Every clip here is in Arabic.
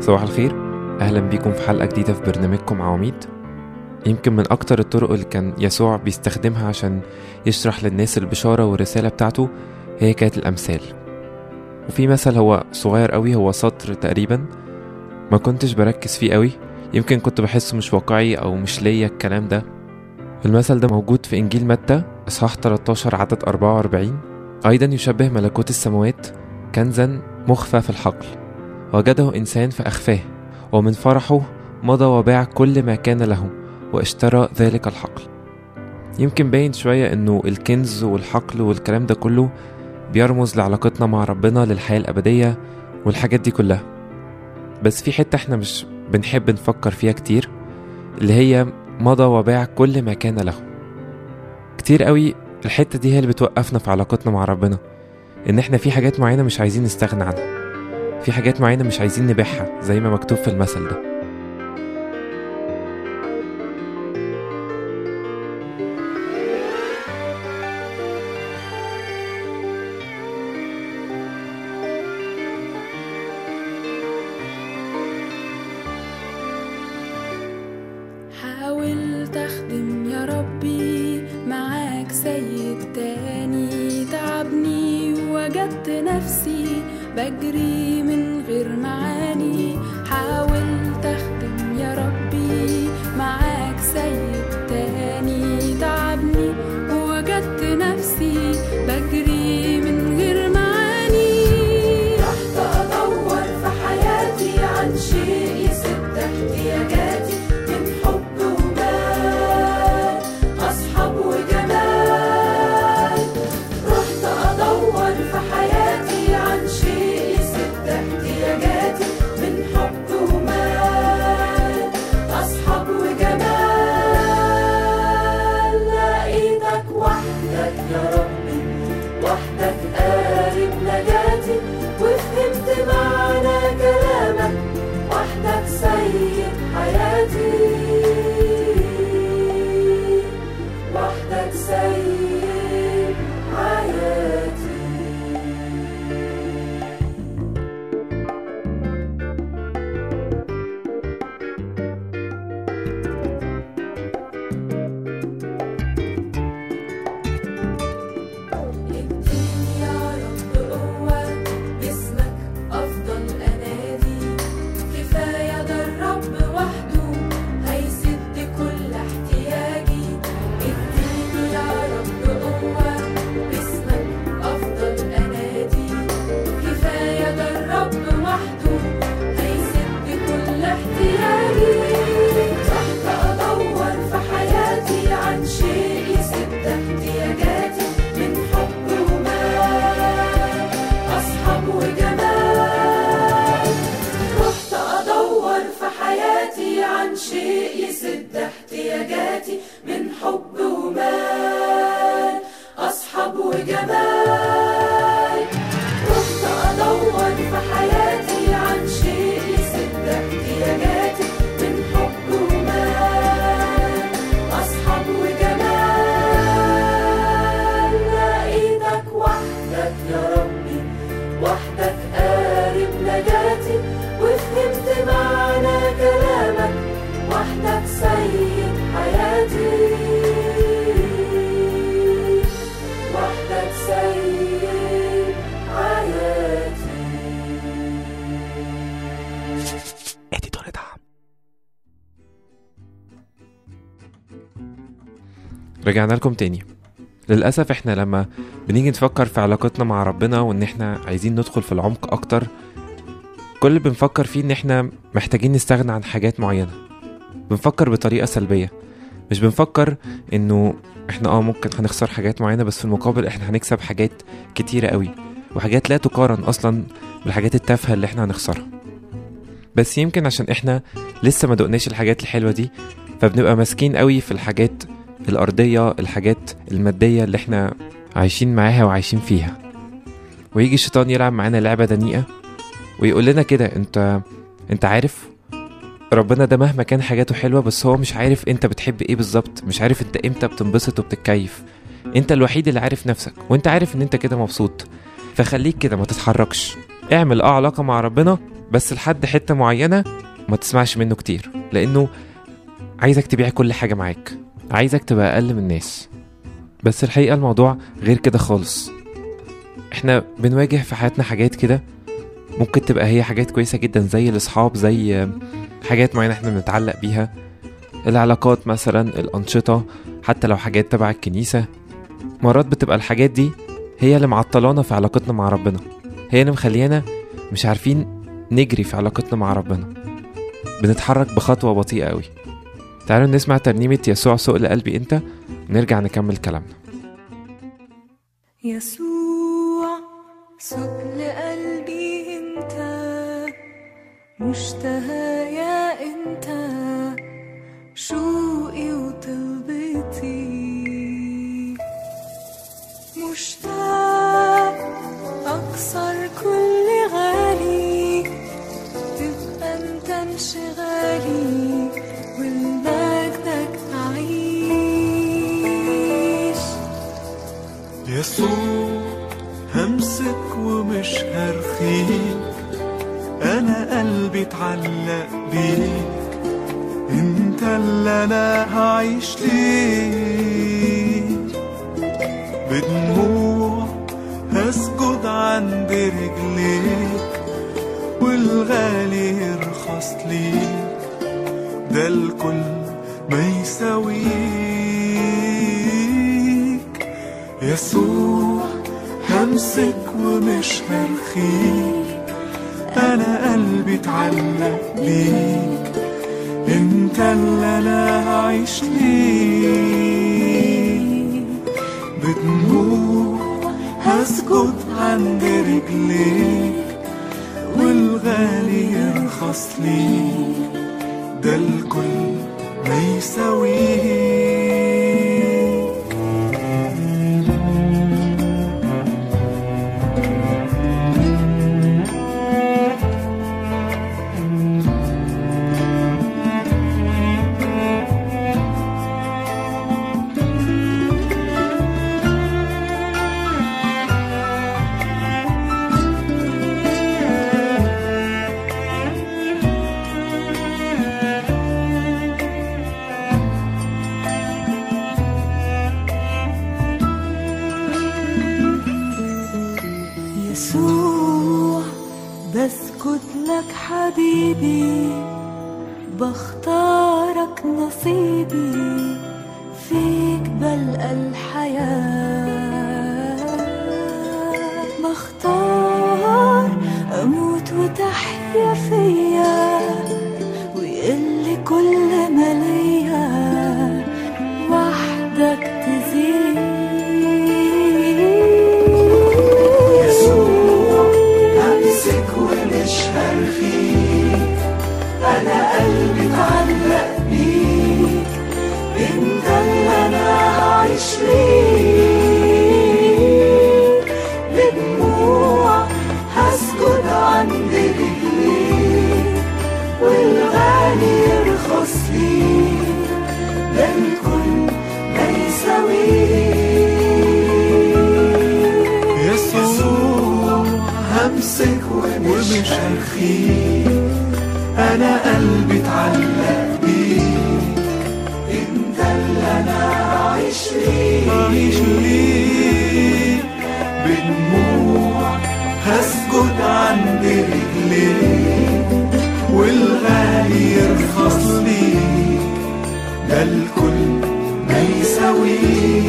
صباح الخير. أهلا بيكم في حلقة جديدة في برنامجكم عواميد. يمكن من أكتر الطرق اللي كان يسوع بيستخدمها عشان يشرح للناس البشارة والرسالة بتاعته هي كانت الأمثال. وفي مثل هو صغير قوي هو سطر تقريبا. ما كنتش بركز فيه قوي. يمكن كنت بحسه مش واقعي أو مش ليا الكلام ده. المثل ده موجود في إنجيل متى إصحاح 13 عدد 44 أيضا يشبه ملكوت السماوات كنزا مخفى في الحقل. وجده إنسان فأخفاه ومن فرحه مضى وباع كل ما كان له واشترى ذلك الحقل. يمكن باين شوية إنه الكنز والحقل والكلام ده كله بيرمز لعلاقتنا مع ربنا للحياة الأبدية والحاجات دي كلها. بس في حتة إحنا مش بنحب نفكر فيها كتير اللي هي مضى وباع كل ما كان له. كتير قوي الحتة دي هي اللي بتوقفنا في علاقتنا مع ربنا إن إحنا في حاجات معينة مش عايزين نستغنى عنها. في حاجات معينة مش عايزين نبيعها زي ما مكتوب في المثل ده. رجعنا لكم تاني. للأسف إحنا لما بنيجي نفكر في علاقتنا مع ربنا وإن إحنا عايزين ندخل في العمق أكتر كل اللي بنفكر فيه إن إحنا محتاجين نستغنى عن حاجات معينة. بنفكر بطريقة سلبية. مش بنفكر إنه إحنا آه ممكن هنخسر حاجات معينة بس في المقابل إحنا هنكسب حاجات كتيرة قوي وحاجات لا تقارن أصلا بالحاجات التافهة اللي إحنا هنخسرها. بس يمكن عشان إحنا لسه ما دقناش الحاجات الحلوة دي فبنبقى ماسكين قوي في الحاجات الأرضية الحاجات المادية اللي إحنا عايشين معاها وعايشين فيها. ويجي الشيطان يلعب معانا لعبة دنيئة ويقول لنا كده أنت أنت عارف ربنا ده مهما كان حاجاته حلوة بس هو مش عارف أنت بتحب إيه بالظبط مش عارف أنت إمتى بتنبسط وبتتكيف. أنت الوحيد اللي عارف نفسك وأنت عارف إن أنت كده مبسوط. فخليك كده ما تتحركش. اعمل أه علاقة مع ربنا بس لحد حتة معينة ما تسمعش منه كتير لأنه عايزك تبيع كل حاجة معاك. عايزك تبقى أقل من الناس. بس الحقيقة الموضوع غير كده خالص. إحنا بنواجه في حياتنا حاجات كده ممكن تبقى هي حاجات كويسة جدا زي الأصحاب زي حاجات معينة إحنا بنتعلق بيها. العلاقات مثلا الأنشطة حتى لو حاجات تبع الكنيسة. مرات بتبقى الحاجات دي هي اللي معطلانا في علاقتنا مع ربنا. هي اللي مخليانا مش عارفين نجري في علاقتنا مع ربنا. بنتحرك بخطوة بطيئة قوي تعالوا نسمع ترنيمة يسوع سؤل قلبي انت ونرجع نكمل كلامنا. يسوع سؤل قلبي انت مشتهى يا انت. يسوع همسك ومش هرخيك. أنا قلبي اتعلق بيك أنت اللي أنا هعيش ليك. بدموع هسجد عند رجليك والغالي يرخص ليك. ده الكل ما يساويك. يسوع همسك ومش هرخيك أنا قلبي اتعلق بيك. أنت اللي أنا هعيش ليك بدموع هسجد عند رجليك. والغالي يرخص ليك. ده الكل ما يساويك. بدموع هسجد عند رجليك والغالي يرخص ليك ده الكل ما يساويك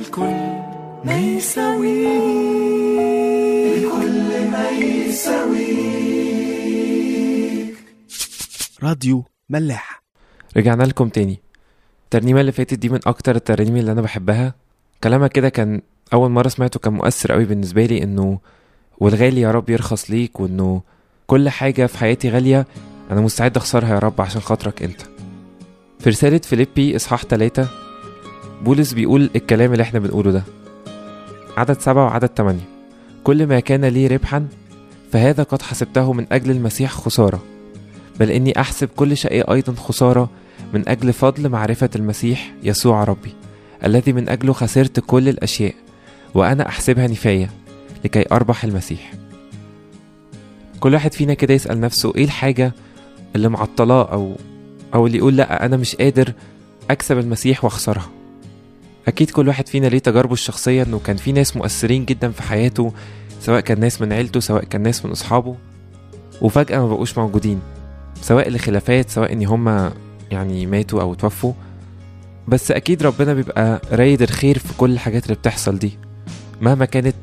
الكل ما يساويك الكل ما يساويك راديو ملاح. رجعنا لكم تاني. الترنيمة اللي فاتت دي من أكتر الترانيم اللي أنا بحبها. كلامها كده كان أول مرة سمعته كان مؤثر قوي بالنسبة لي إنه والغالي يا رب يرخص ليك وإنه كل حاجة في حياتي غالية أنا مستعد أخسرها يا رب عشان خاطرك أنت. في رسالة فيليبي إصحاح 3 بولس بيقول الكلام اللي إحنا بنقوله ده. عدد سبعة وعدد تمانية. كل ما كان لي ربحا فهذا قد حسبته من أجل المسيح خسارة. بل إني أحسب كل شيء أيضا خسارة من أجل فضل معرفة المسيح يسوع ربي الذي من أجله خسرت كل الأشياء وأنا أحسبها نفاية لكي أربح المسيح. كل واحد فينا كده يسأل نفسه إيه الحاجة اللي معطلاه أو أو اللي يقول لأ أنا مش قادر أكسب المسيح وأخسرها؟ أكيد كل واحد فينا ليه تجاربه الشخصية إنه كان في ناس مؤثرين جدا في حياته سواء كان ناس من عيلته سواء كان ناس من أصحابه وفجأة ما بقوش موجودين سواء لخلافات سواء إن هما يعني ماتوا أو توفوا. بس أكيد ربنا بيبقى رايد الخير في كل الحاجات اللي بتحصل دي. مهما كانت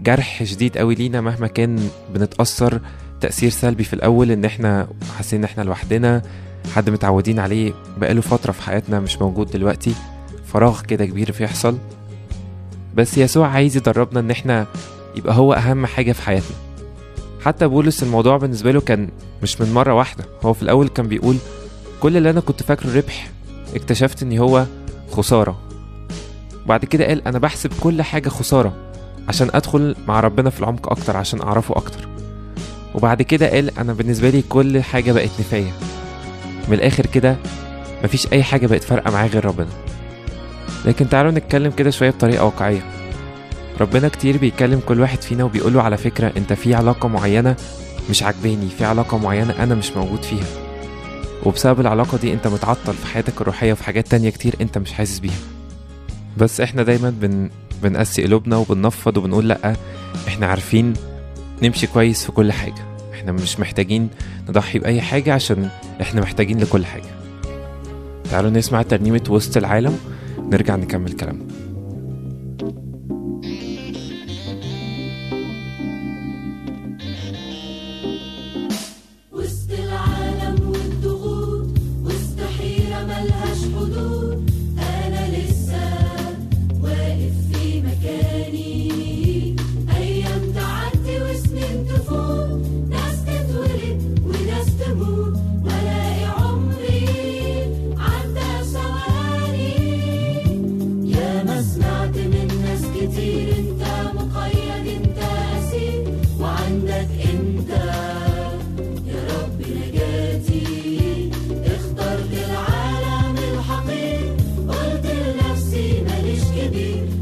جرح شديد قوي لينا مهما كان بنتأثر تأثير سلبي في الأول إن إحنا حاسين إن إحنا لوحدنا حد متعودين عليه بقاله فترة في حياتنا مش موجود دلوقتي. فراغ كده كبير بيحصل. بس يسوع عايز يدربنا إن إحنا يبقى هو أهم حاجة في حياتنا. حتى بولس الموضوع بالنسبة له كان مش من مرة واحدة. هو في الأول كان بيقول كل اللي أنا كنت فاكره ربح اكتشفت إن هو خسارة. بعد كده قال أنا بحسب كل حاجة خسارة عشان أدخل مع ربنا في العمق أكتر عشان أعرفه أكتر. وبعد كده قال أنا بالنسبة لي كل حاجة بقت نفاية من الآخر كده مفيش أي حاجة بقت فارقة معاه غير ربنا. لكن تعالوا نتكلم كده شوية بطريقة واقعية. ربنا كتير بيكلم كل واحد فينا وبيقوله على فكرة أنت في علاقة معينة مش عجباني في علاقة معينة أنا مش موجود فيها. وبسبب العلاقة دي أنت متعطل في حياتك الروحية وفي حاجات تانية كتير أنت مش حاسس بيها. بس إحنا دايما بن بنقسي قلوبنا وبننفض وبنقول لأ إحنا عارفين نمشي كويس في كل حاجة. إحنا مش محتاجين نضحي بأي حاجة عشان إحنا محتاجين لكل حاجة. تعالوا نسمع ترنيمة وسط العالم. نرجع نكمل كلامنا.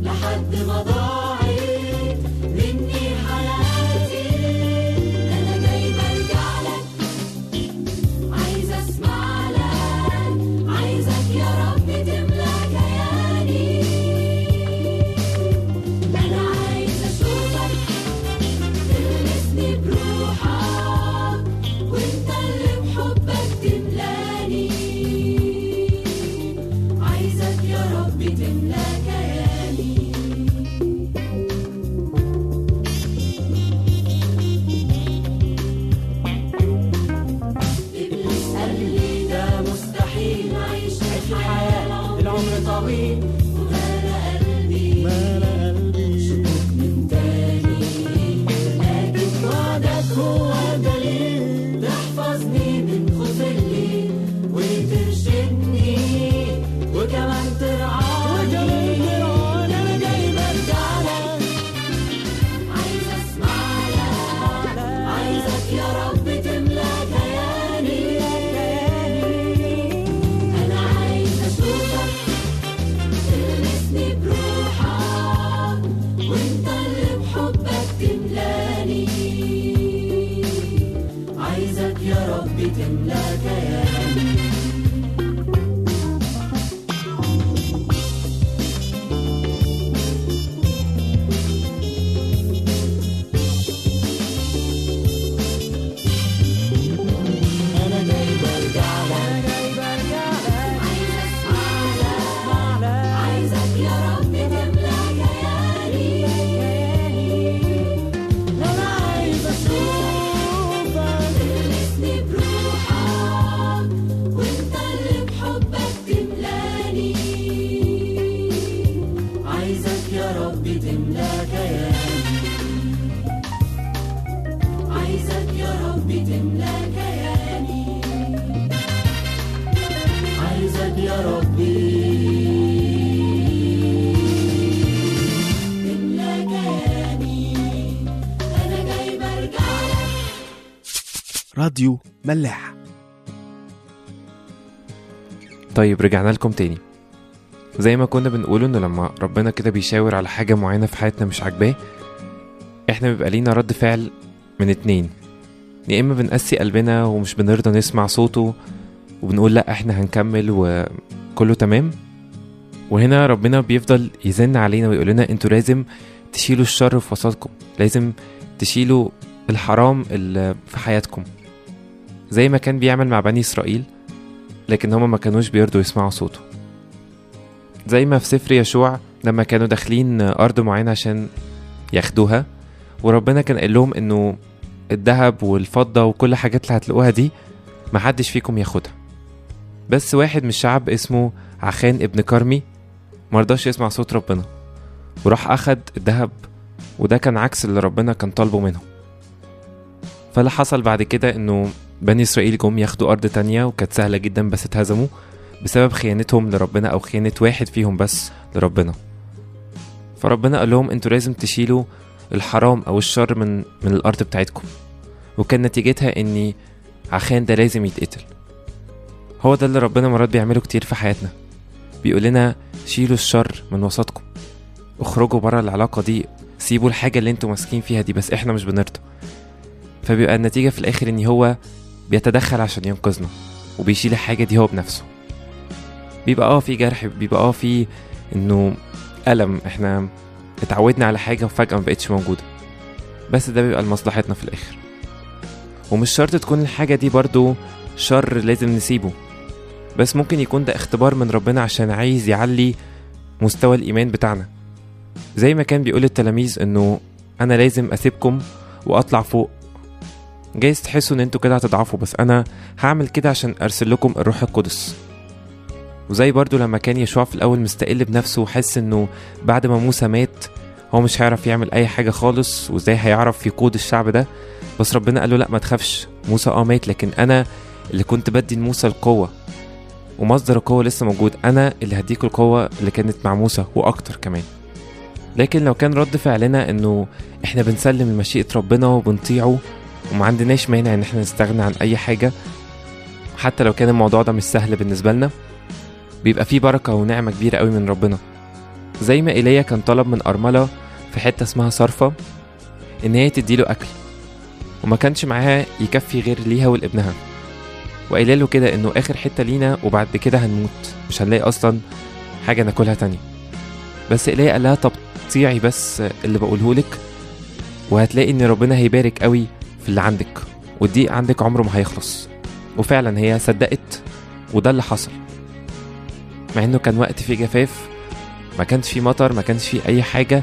لحد ما ضاعت ملاح طيب رجعنا لكم تاني. زي ما كنا بنقول إنه لما ربنا كده بيشاور على حاجة معينة في حياتنا مش عاجباه إحنا بيبقى لينا رد فعل من اتنين. يا إما بنقسي قلبنا ومش بنرضى نسمع صوته وبنقول لأ إحنا هنكمل وكله تمام. وهنا ربنا بيفضل يزن علينا ويقول لنا أنتوا لازم تشيلوا الشر في وسطكم لازم تشيلوا الحرام اللي في حياتكم. زي ما كان بيعمل مع بني إسرائيل لكن هما ما كانوش بيرضوا يسمعوا صوته. زي ما في سفر يشوع لما كانوا داخلين أرض معينة عشان ياخدوها وربنا كان قال لهم إنه الذهب والفضة وكل حاجات اللي هتلاقوها دي محدش فيكم ياخدها. بس واحد من الشعب اسمه عخان ابن كرمي مرضاش يسمع صوت ربنا وراح أخد الذهب وده كان عكس اللي ربنا كان طالبه منهم فاللي حصل بعد كده إنه بني إسرائيل جم ياخدوا أرض تانية وكانت سهلة جدا بس اتهزموا بسبب خيانتهم لربنا أو خيانة واحد فيهم بس لربنا. فربنا قال لهم أنتوا لازم تشيلوا الحرام أو الشر من من الأرض بتاعتكم. وكان نتيجتها إن عخان ده لازم يتقتل. هو ده اللي ربنا مرات بيعمله كتير في حياتنا. بيقول لنا شيلوا الشر من وسطكم. اخرجوا بره العلاقة دي سيبوا الحاجة اللي أنتوا ماسكين فيها دي بس إحنا مش بنرضى. فبيبقى النتيجة في الآخر إن هو بيتدخل عشان ينقذنا وبيشيل الحاجة دي هو بنفسه. بيبقى آه في جرح بيبقى آه في إنه ألم. إحنا اتعودنا على حاجة وفجأة مبقتش موجودة. بس ده بيبقى لمصلحتنا في الآخر. ومش شرط تكون الحاجة دي برضو شر لازم نسيبه. بس ممكن يكون ده اختبار من ربنا عشان عايز يعلي مستوى الإيمان بتاعنا. زي ما كان بيقول للتلاميذ إنه أنا لازم أسيبكم وأطلع فوق. جايز تحسوا إن أنتوا كده هتضعفوا بس أنا هعمل كده عشان أرسل لكم الروح القدس. وزي برضو لما كان يشوع في الأول مستقل بنفسه وحس إنه بعد ما موسى مات هو مش هيعرف يعمل أي حاجة خالص وإزاي هيعرف يقود الشعب ده؟ بس ربنا قال له لا ما تخافش. موسى آه مات لكن أنا اللي كنت بدي لموسى القوة. ومصدر القوة لسه موجود. أنا اللي هديك القوة اللي كانت مع موسى وأكتر كمان. لكن لو كان رد فعلنا إنه إحنا بنسلم لمشيئه ربنا وبنطيعه وما عندناش مانع إن إحنا نستغنى عن أي حاجة. حتى لو كان الموضوع ده مش سهل بالنسبة لنا بيبقى فيه بركة ونعمة كبيرة قوي من ربنا. زي ما إيليا كان طلب من أرملة في حتة اسمها صرفة إن هي تديله أكل وما كانش معاها يكفي غير ليها ولابنها. وقايله له كده إنه آخر حتة لينا وبعد كده هنموت مش هنلاقي أصلا حاجة ناكلها تانية. بس إيليا قال لها طب طيعي بس اللي بقوله لك وهتلاقي إن ربنا هيبارك قوي في اللي عندك والضيق عندك عمره ما هيخلص. وفعلا هي صدقت وده اللي حصل. مع إنه كان وقت فيه جفاف ما كانش فيه مطر ما كانش فيه أي حاجة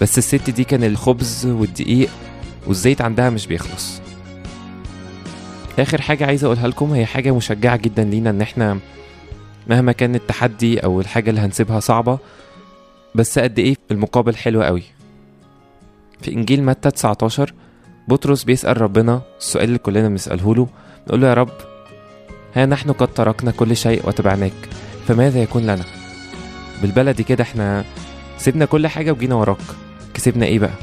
بس الست دي كان الخبز والدقيق والزيت عندها مش بيخلص. آخر حاجة عايز أقولها لكم هي حاجة مشجعة جدا لينا إن إحنا مهما كان التحدي أو الحاجة اللي هنسيبها صعبة بس قد إيه المقابل حلو قوي. في إنجيل متى 19 بطرس بيسأل ربنا السؤال اللي كلنا بنسأله له نقول له يا رب ها نحن قد تركنا كل شيء وتبعناك فماذا يكون لنا؟ بالبلدي كده إحنا سيبنا كل حاجة وجينا وراك كسبنا إيه بقى؟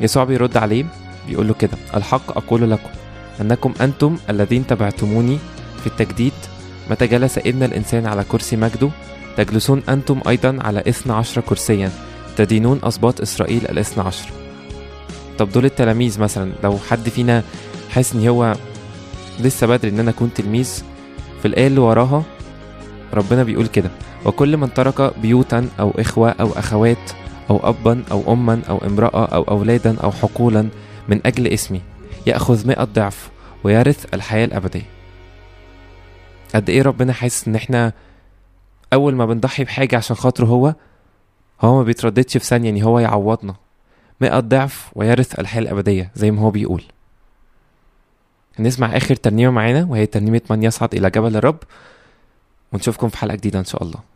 يسوع بيرد عليه بيقول له كده الحق أقول لكم أنكم أنتم الذين تبعتموني في التجديد متى جلس ابن الإنسان على كرسي مجده تجلسون أنتم أيضا على إثنى عشر كرسيا تدينون أسباط إسرائيل الإثنى عشر. طب دول التلاميذ مثلا لو حد فينا حاسس إن هو لسه بدري إن أنا أكون تلميذ في الآية اللي وراها ربنا بيقول كده وكل من ترك بيوتا أو إخوة أو أخوات أو ابا أو اما أو امرأة أو أولادا أو حقولا من أجل اسمي يأخذ مئة ضعف ويرث الحياة الأبدية. قد إيه ربنا حاسس إن إحنا أول ما بنضحي بحاجة عشان خاطره هو هو ما بيترددش في ثانية إن هو يعوضنا. مئة ضعف ويرث الحياة الأبدية زي ما هو بيقول. هنسمع آخر ترنيمة معانا وهي ترنيمة من يصعد إلى جبل الرب ونشوفكم في حلقة جديدة إن شاء الله.